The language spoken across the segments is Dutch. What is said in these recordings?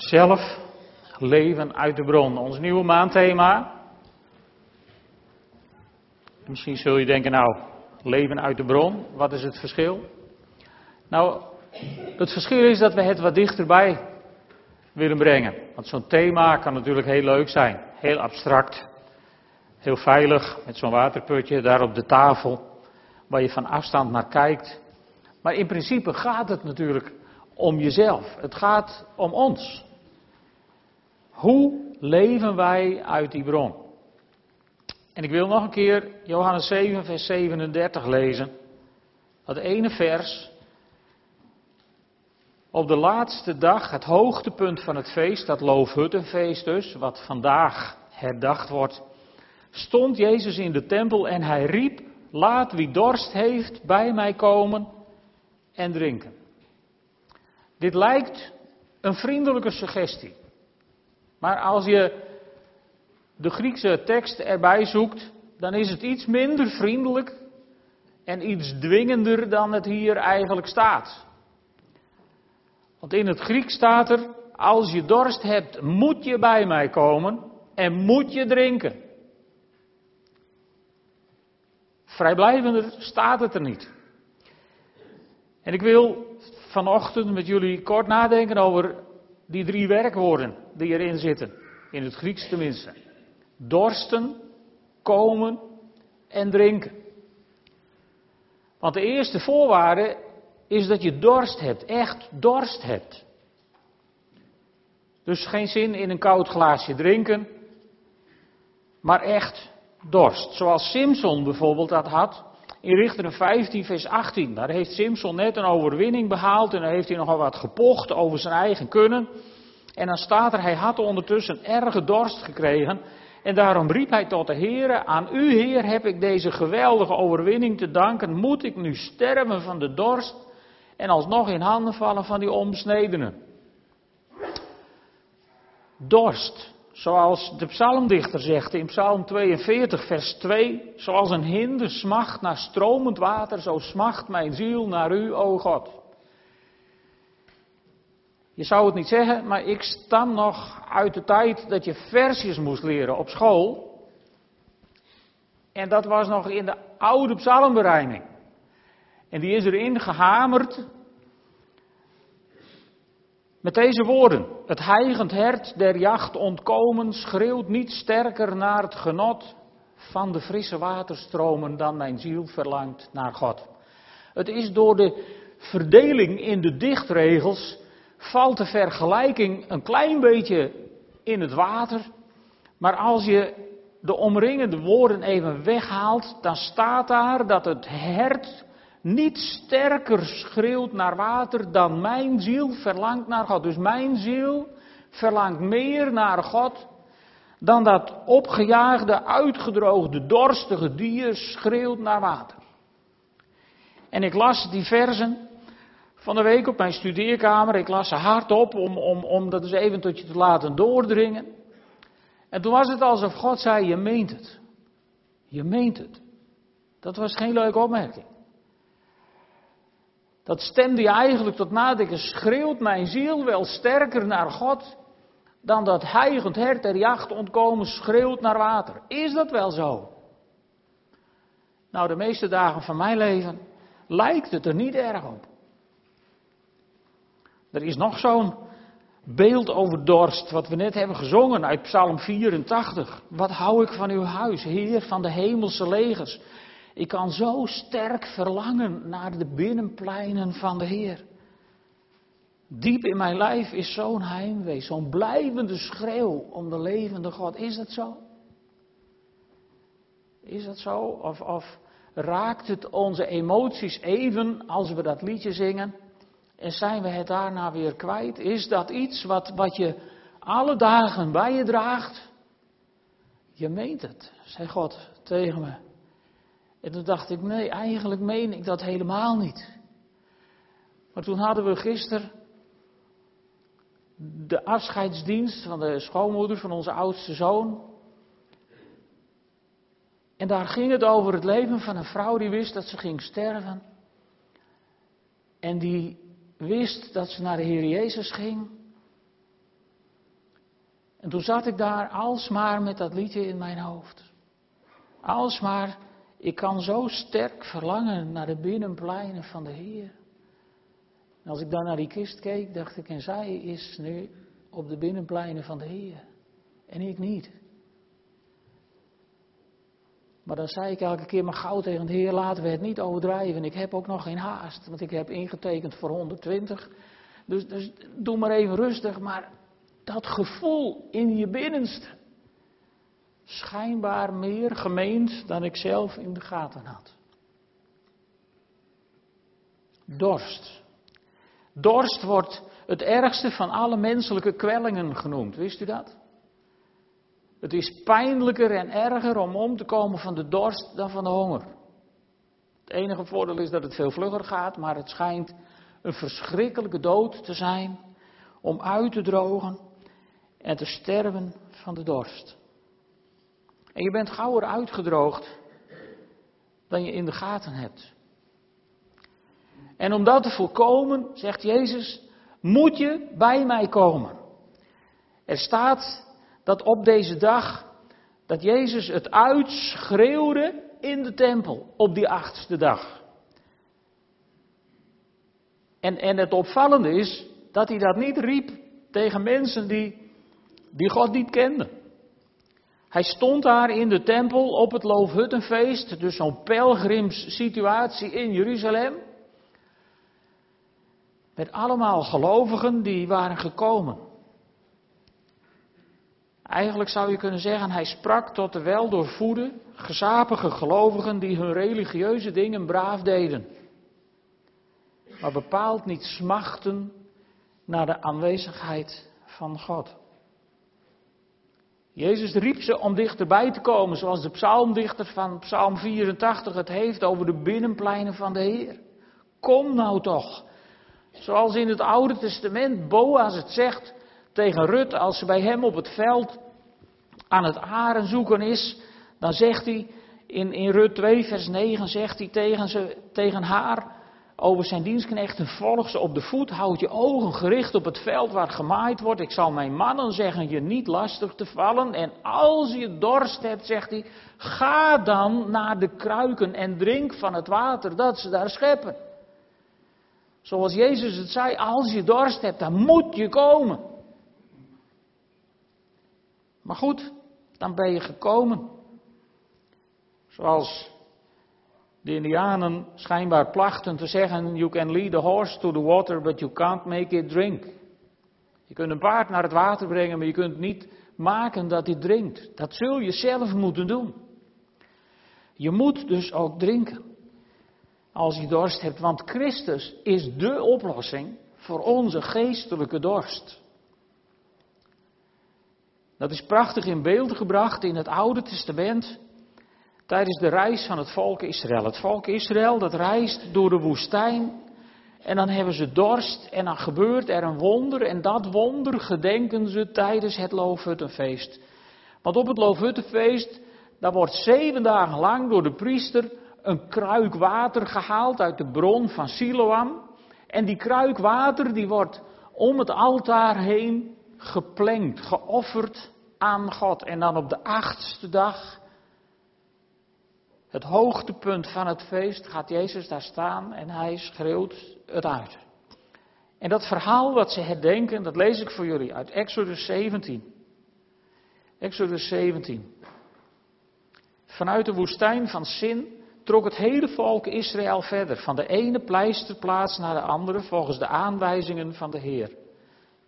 Zelf leven uit de bron. Ons nieuwe maandthema. Misschien zul je denken, nou, leven uit de bron, wat is het verschil? Nou, het verschil is dat we het wat dichterbij willen brengen. Want zo'n thema kan natuurlijk heel leuk zijn, heel abstract, heel veilig, met zo'n waterputje daar op de tafel, waar je van afstand naar kijkt. Maar in principe gaat het natuurlijk om jezelf. Het gaat om ons. Hoe leven wij uit die bron? En ik wil nog een keer Johannes 7, vers 37 lezen. Dat ene vers. Op de laatste dag, het hoogtepunt van het feest, dat Loofhuttenfeest dus, wat vandaag herdacht wordt, stond Jezus in de tempel en hij riep, laat wie dorst heeft bij mij komen en drinken. Dit lijkt een vriendelijke suggestie. Maar als je de Griekse tekst erbij zoekt, dan is het iets minder vriendelijk en iets dwingender dan het hier eigenlijk staat. Want in het Grieks staat er, als je dorst hebt, moet je bij mij komen en moet je drinken. Vrijblijvender staat het er niet. En ik wil vanochtend met jullie kort nadenken over die drie werkwoorden die erin zitten. In het Grieks tenminste. Dorsten, komen en drinken. Want de eerste voorwaarde is dat je dorst hebt, echt dorst hebt. Dus geen zin in een koud glaasje drinken, maar echt dorst. Zoals Simpson bijvoorbeeld dat had in Richteren 15, vers 18. Daar heeft Simpson net een overwinning behaald en dan heeft hij nogal wat gepocht over zijn eigen kunnen. En dan staat er, hij had ondertussen erge dorst gekregen. En daarom riep hij tot de Heer, aan u Heer heb ik deze geweldige overwinning te danken. Moet ik nu sterven van de dorst en alsnog in handen vallen van die onbesnedenen? Dorst. Zoals de psalmdichter zegt in Psalm 42, vers 2, zoals een hinde smacht naar stromend water, zo smacht mijn ziel naar u, o God. Je zou het niet zeggen, maar ik stam nog uit de tijd dat je versjes moest leren op school. En dat was nog in de oude psalmberijming. En die is erin gehamerd met deze woorden. Het heigend hert der jacht ontkomen schreeuwt niet sterker naar het genot van de frisse waterstromen dan mijn ziel verlangt naar God. Het is door de verdeling in de dichtregels valt de vergelijking een klein beetje in het water. Maar als je de omringende woorden even weghaalt, dan staat daar dat het hert niet sterker schreeuwt naar water dan mijn ziel verlangt naar God. Dus mijn ziel verlangt meer naar God dan dat opgejaagde, uitgedroogde, dorstige dier schreeuwt naar water. En ik las die versen van de week op mijn studeerkamer. Ik las ze hardop om, om, om dat eens even tot je te laten doordringen. En toen was het alsof God zei, je meent het. Je meent het. Dat was geen leuke opmerking. Dat stemde je eigenlijk tot nadenken. Schreeuwt mijn ziel wel sterker naar God dan dat heigend hert der jacht ontkomen schreeuwt naar water? Is dat wel zo? Nou, de meeste dagen van mijn leven lijkt het er niet erg op. Er is nog zo'n beeld over dorst, wat we net hebben gezongen uit Psalm 84. Wat hou ik van uw huis, Heer van de hemelse legers. Ik kan zo sterk verlangen naar de binnenpleinen van de Heer. Diep in mijn lijf is zo'n heimwee, zo'n blijvende schreeuw om de levende God. Is dat zo? Is dat zo? Of, of raakt het onze emoties even als we dat liedje zingen? En zijn we het daarna weer kwijt? Is dat iets wat, wat je alle dagen bij je draagt? Je meent het, zei God tegen me. En toen dacht ik, nee, eigenlijk meen ik dat helemaal niet. Maar toen hadden we gisteren de afscheidsdienst van de schoonmoeder van onze oudste zoon. En daar ging het over het leven van een vrouw die wist dat ze ging sterven. En die wist dat ze naar de Heer Jezus ging. En toen zat ik daar alsmaar met dat liedje in mijn hoofd. Alsmaar, ik kan zo sterk verlangen naar de binnenpleinen van de Heer. En als ik dan naar die kist keek, dacht ik, en zij is nu op de binnenpleinen van de Heer. En ik niet. Maar dan zei ik elke keer maar gauw tegen de Heer, laten we het niet overdrijven. Ik heb ook nog geen haast, want ik heb ingetekend voor 120. Dus, dus doe maar even rustig, maar dat gevoel in je binnenste. Schijnbaar meer gemeend dan ik zelf in de gaten had. Dorst. Dorst wordt het ergste van alle menselijke kwellingen genoemd. Wist u dat? Het is pijnlijker en erger om om te komen van de dorst dan van de honger. Het enige voordeel is dat het veel vlugger gaat, maar het schijnt een verschrikkelijke dood te zijn om uit te drogen en te sterven van de dorst. En je bent gauwer uitgedroogd dan je in de gaten hebt. En om dat te voorkomen, zegt Jezus, moet je bij mij komen. Er staat dat op deze dag, dat Jezus het uitschreeuwde in de tempel op die achtste dag. En, en het opvallende is dat hij dat niet riep tegen mensen die, die God niet kenden. Hij stond daar in de tempel op het Loofhuttenfeest, dus zo'n pelgrimssituatie in Jeruzalem. Met allemaal gelovigen die waren gekomen. Eigenlijk zou je kunnen zeggen, hij sprak tot de weldoorvoede, gezapige gelovigen die hun religieuze dingen braaf deden. Maar bepaald niet smachten naar de aanwezigheid van God. Jezus riep ze om dichterbij te komen, zoals de psalmdichter van Psalm 84 het heeft over de binnenpleinen van de Heer. Kom nou toch. Zoals in het Oude Testament Boaz het zegt tegen Rut als ze bij hem op het veld aan het aren zoeken is, dan zegt hij in, in Rut 2 vers 9 zegt hij tegen, ze, tegen haar over zijn dienstknechten, volg ze op de voet, houd je ogen gericht op het veld waar gemaaid wordt. Ik zal mijn mannen zeggen je niet lastig te vallen. En als je dorst hebt, zegt hij, ga dan naar de kruiken en drink van het water dat ze daar scheppen. Zoals Jezus het zei, als je dorst hebt, dan moet je komen. Maar goed, dan ben je gekomen. Zoals de Indianen schijnbaar plachten te zeggen: You can lead a horse to the water, but you can't make it drink. Je kunt een paard naar het water brengen, maar je kunt niet maken dat hij drinkt. Dat zul je zelf moeten doen. Je moet dus ook drinken. Als je dorst hebt, want Christus is de oplossing voor onze geestelijke dorst. Dat is prachtig in beeld gebracht in het Oude Testament tijdens de reis van het volk Israël. Het volk Israël dat reist door de woestijn en dan hebben ze dorst en dan gebeurt er een wonder en dat wonder gedenken ze tijdens het Loofhuttenfeest. Want op het Loofhuttenfeest, daar wordt zeven dagen lang door de priester een kruik water gehaald uit de bron van Siloam. En die kruik water die wordt om het altaar heen geplengd, geofferd aan God. En dan op de achtste dag het hoogtepunt van het feest gaat Jezus daar staan en hij schreeuwt het uit. En dat verhaal wat ze herdenken, dat lees ik voor jullie uit Exodus 17. Exodus 17. Vanuit de woestijn van Sin trok het hele volk Israël verder, van de ene pleisterplaats naar de andere, volgens de aanwijzingen van de Heer.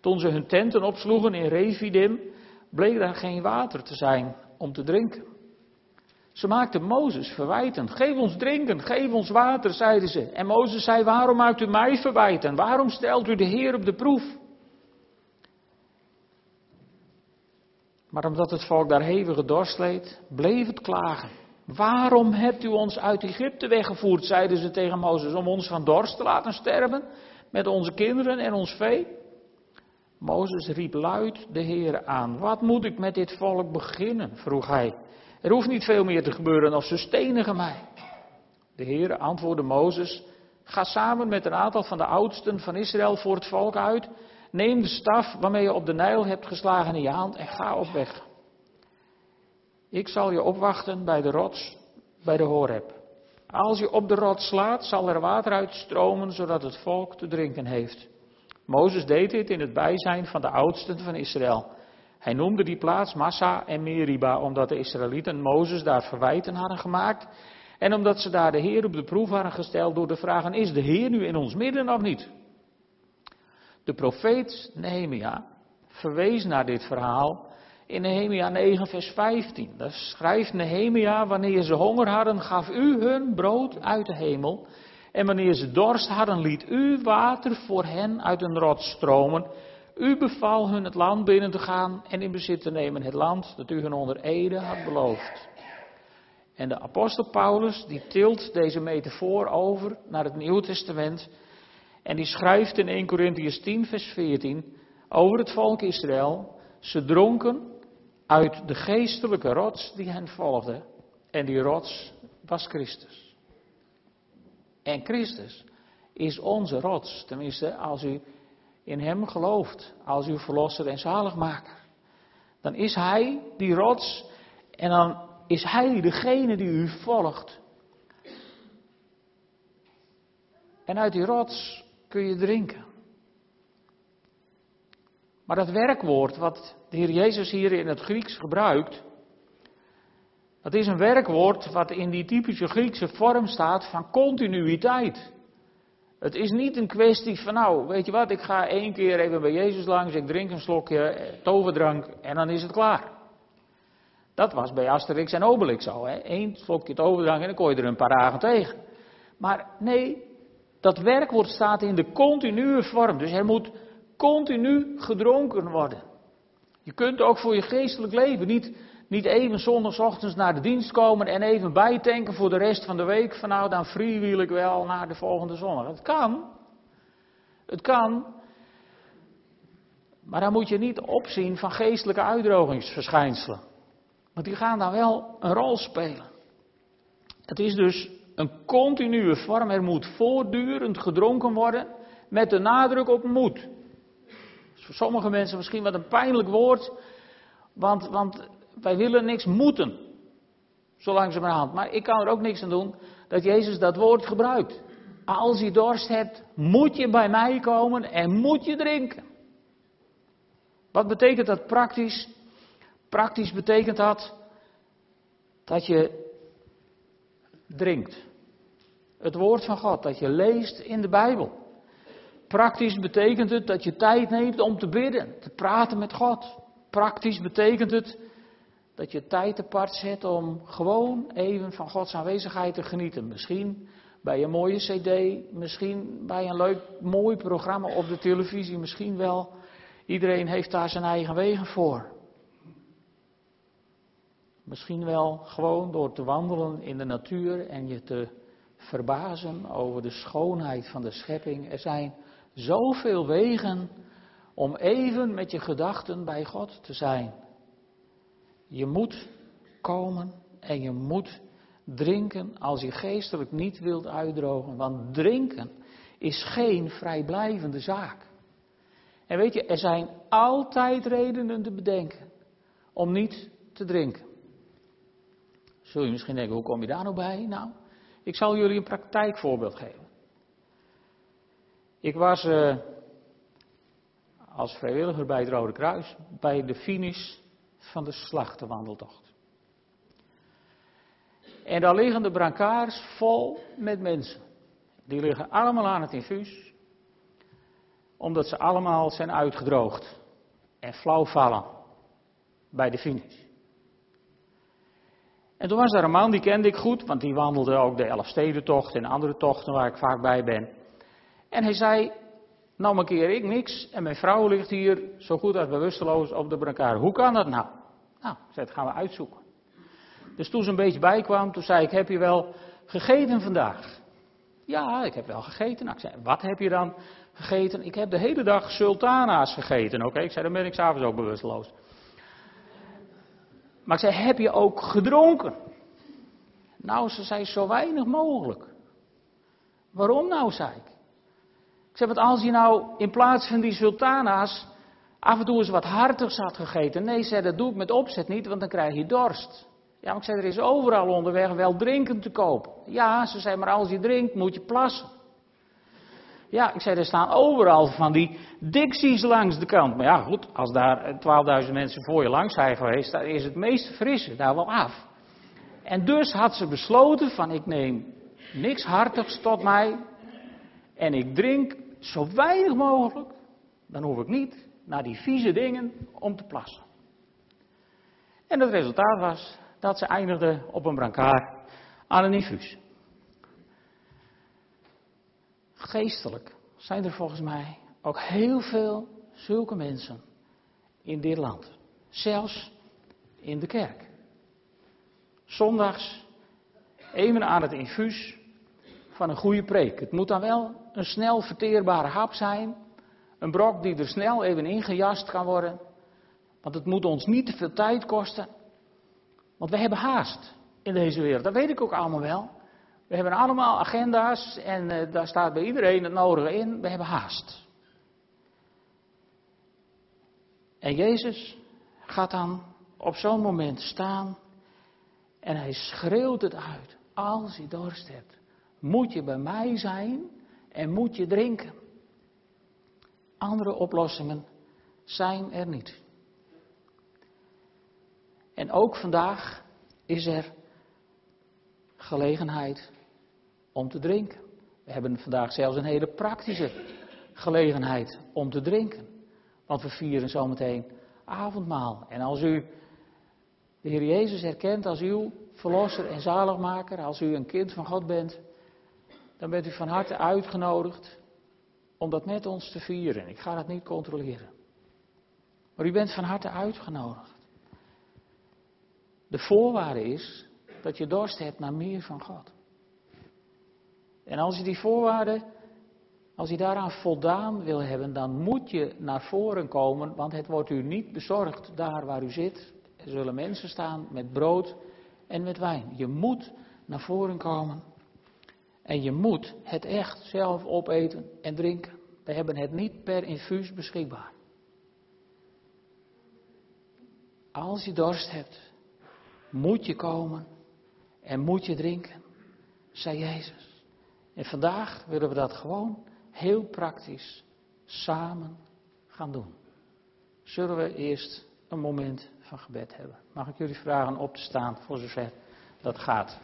Toen ze hun tenten opsloegen in Refidim, bleek daar geen water te zijn om te drinken. Ze maakten Mozes verwijten. Geef ons drinken, geef ons water, zeiden ze. En Mozes zei, waarom maakt u mij verwijten? Waarom stelt u de Heer op de proef? Maar omdat het volk daar hevige dorst leed, bleef het klagen. Waarom hebt u ons uit Egypte weggevoerd, zeiden ze tegen Mozes, om ons van dorst te laten sterven, met onze kinderen en ons vee? Mozes riep luid de Heer aan. Wat moet ik met dit volk beginnen? vroeg hij. Er hoeft niet veel meer te gebeuren of ze stenigen mij. De Heer antwoordde Mozes, ga samen met een aantal van de oudsten van Israël voor het volk uit Neem de staf waarmee je op de Nijl hebt geslagen in je hand en ga op weg. Ik zal je opwachten bij de rots, bij de Horeb. Als je op de rots slaat, zal er water uitstromen, zodat het volk te drinken heeft. Mozes deed dit in het bijzijn van de oudsten van Israël. Hij noemde die plaats Massa en Meriba, omdat de Israëlieten Mozes daar verwijten hadden gemaakt. En omdat ze daar de Heer op de proef hadden gesteld door de vragen: Is de Heer nu in ons midden of niet? De profeet Nehemia verwees naar dit verhaal in Nehemia 9, vers 15. Daar schrijft Nehemia: Wanneer ze honger hadden, gaf u hun brood uit de hemel. En wanneer ze dorst hadden, liet u water voor hen uit een rot stromen. U beval hun het land binnen te gaan en in bezit te nemen, het land dat u hun onder Ede had beloofd. En de apostel Paulus, die tilt deze metafoor over naar het Nieuwe Testament. En die schrijft in 1 Corinthians 10, vers 14 over het volk Israël. Ze dronken uit de geestelijke rots die hen volgde. En die rots was Christus. En Christus is onze rots. Tenminste, als u in Hem gelooft. Als uw verlosser en zaligmaker. Dan is Hij die rots. En dan is Hij degene die u volgt. En uit die rots kun je drinken. Maar dat werkwoord wat de Heer Jezus hier in het Grieks gebruikt, dat is een werkwoord wat in die typische Griekse vorm staat van continuïteit. Het is niet een kwestie van, nou, weet je wat, ik ga één keer even bij Jezus langs, ik drink een slokje eh, toverdrank en dan is het klaar. Dat was bij Asterix en Obelix zo, hè. Eén slokje toverdrank en dan kon je er een paar dagen tegen. Maar nee, dat werkwoord staat in de continue vorm, dus er moet continu gedronken worden. Je kunt ook voor je geestelijk leven niet, niet even zondagochtends naar de dienst komen en even bijtanken voor de rest van de week. Van nou, dan freewheel ik wel naar de volgende zondag. Het kan. Het kan. Maar dan moet je niet opzien van geestelijke uitdrogingsverschijnselen. Want die gaan dan wel een rol spelen. Het is dus een continue vorm. Er moet voortdurend gedronken worden met de nadruk op moed voor sommige mensen misschien wat een pijnlijk woord, want, want wij willen niks moeten, zo langzamerhand. Maar ik kan er ook niks aan doen dat Jezus dat woord gebruikt. Als je dorst hebt, moet je bij mij komen en moet je drinken. Wat betekent dat praktisch? Praktisch betekent dat dat je drinkt. Het woord van God, dat je leest in de Bijbel. Praktisch betekent het dat je tijd neemt om te bidden, te praten met God. Praktisch betekent het dat je tijd apart zet om gewoon even van Gods aanwezigheid te genieten. Misschien bij een mooie cd, misschien bij een leuk, mooi programma op de televisie, misschien wel. Iedereen heeft daar zijn eigen wegen voor. Misschien wel gewoon door te wandelen in de natuur en je te verbazen over de schoonheid van de schepping. Er zijn zoveel wegen om even met je gedachten bij God te zijn. Je moet komen en je moet drinken als je geestelijk niet wilt uitdrogen. Want drinken is geen vrijblijvende zaak. En weet je, er zijn altijd redenen te bedenken om niet te drinken. Zul je misschien denken, hoe kom je daar nou bij? Nou, ik zal jullie een praktijkvoorbeeld geven. Ik was uh, als vrijwilliger bij het Rode Kruis bij de finish van de slachtenwandeltocht. En daar liggen de brancards vol met mensen. Die liggen allemaal aan het infuus, omdat ze allemaal zijn uitgedroogd en flauw vallen bij de finish. En toen was daar een man, die kende ik goed, want die wandelde ook de Elfstedentocht en andere tochten waar ik vaak bij ben. En hij zei, nou markeer ik niks en mijn vrouw ligt hier zo goed als bewusteloos op de brancard. Hoe kan dat nou? Nou, zei, dat gaan we uitzoeken. Dus toen ze een beetje bijkwam, toen zei ik, heb je wel gegeten vandaag? Ja, ik heb wel gegeten. Nou, ik zei, wat heb je dan gegeten? Ik heb de hele dag sultana's gegeten. Oké, ik zei, dan ben ik s'avonds ook bewusteloos. Maar ik zei, heb je ook gedronken? Nou, ze zei, zo weinig mogelijk. Waarom nou, zei ik? Ik zeg, wat als je nou in plaats van die sultana's af en toe eens wat hartigs had gegeten. Nee, zei, dat doe ik met opzet niet, want dan krijg je dorst. Ja, maar ik zei, er is overal onderweg wel drinken te koop. Ja, ze zei, maar als je drinkt moet je plassen. Ja, ik zei, er staan overal van die dixies langs de kant. Maar ja, goed, als daar 12.000 mensen voor je langs zijn geweest, dan is het meest frisse daar wel af. En dus had ze besloten van, ik neem niks hartigs tot mij en ik drink zo weinig mogelijk. Dan hoef ik niet naar die vieze dingen om te plassen. En het resultaat was dat ze eindigde op een brancard aan een infuus. Geestelijk zijn er volgens mij ook heel veel zulke mensen in dit land. Zelfs in de kerk. Zondags even aan het infuus van een goede preek. Het moet dan wel een snel verteerbare hap zijn. Een brok die er snel even ingejast kan worden. Want het moet ons niet te veel tijd kosten. Want we hebben haast in deze wereld. Dat weet ik ook allemaal wel. We hebben allemaal agenda's en uh, daar staat bij iedereen het nodige in. We hebben haast. En Jezus gaat dan op zo'n moment staan en hij schreeuwt het uit. Als je dorst moet je bij mij zijn en moet je drinken. Andere oplossingen zijn er niet. En ook vandaag is er gelegenheid om te drinken. We hebben vandaag zelfs een hele praktische gelegenheid om te drinken. Want we vieren zometeen avondmaal. En als u de Heer Jezus herkent als uw verlosser en zaligmaker, als u een kind van God bent, dan bent u van harte uitgenodigd om dat met ons te vieren. Ik ga dat niet controleren. Maar u bent van harte uitgenodigd. De voorwaarde is dat je dorst hebt naar meer van God. En als je die voorwaarden, als je daaraan voldaan wil hebben, dan moet je naar voren komen, want het wordt u niet bezorgd daar waar u zit. Er zullen mensen staan met brood en met wijn. Je moet naar voren komen en je moet het echt zelf opeten en drinken. We hebben het niet per infuus beschikbaar. Als je dorst hebt, moet je komen en moet je drinken, zei Jezus. En vandaag willen we dat gewoon heel praktisch samen gaan doen. Zullen we eerst een moment van gebed hebben? Mag ik jullie vragen op te staan voor zover dat gaat?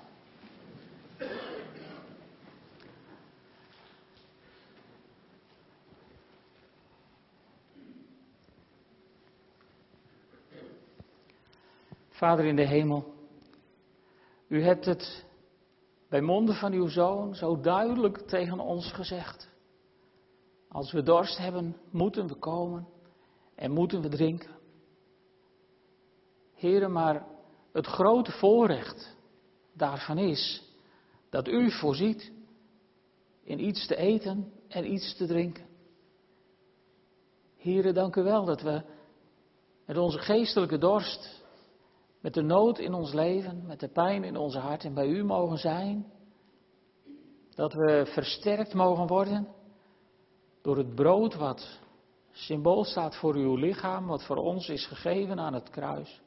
Vader in de hemel, u hebt het bij monden van uw zoon zo duidelijk tegen ons gezegd. Als we dorst hebben, moeten we komen en moeten we drinken. Heren, maar het grote voorrecht daarvan is dat u voorziet in iets te eten en iets te drinken. Heren, dank u wel dat we met onze geestelijke dorst met de nood in ons leven, met de pijn in onze hart en bij u mogen zijn. Dat we versterkt mogen worden door het brood wat symbool staat voor uw lichaam, wat voor ons is gegeven aan het kruis.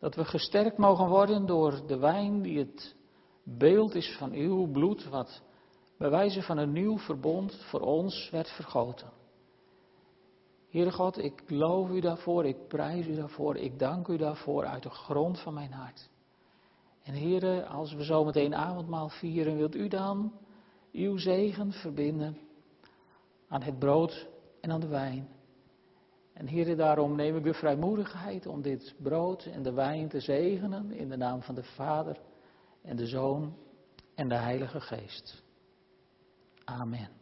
Dat we gesterkt mogen worden door de wijn die het beeld is van uw bloed, wat bij wijze van een nieuw verbond voor ons werd vergoten. Heere God, ik loof u daarvoor, ik prijs u daarvoor, ik dank u daarvoor uit de grond van mijn hart. En Heere, als we zo meteen avondmaal vieren, wilt u dan uw zegen verbinden aan het brood en aan de wijn. En Heere, daarom neem ik de vrijmoedigheid om dit brood en de wijn te zegenen in de naam van de Vader en de Zoon en de Heilige Geest. Amen.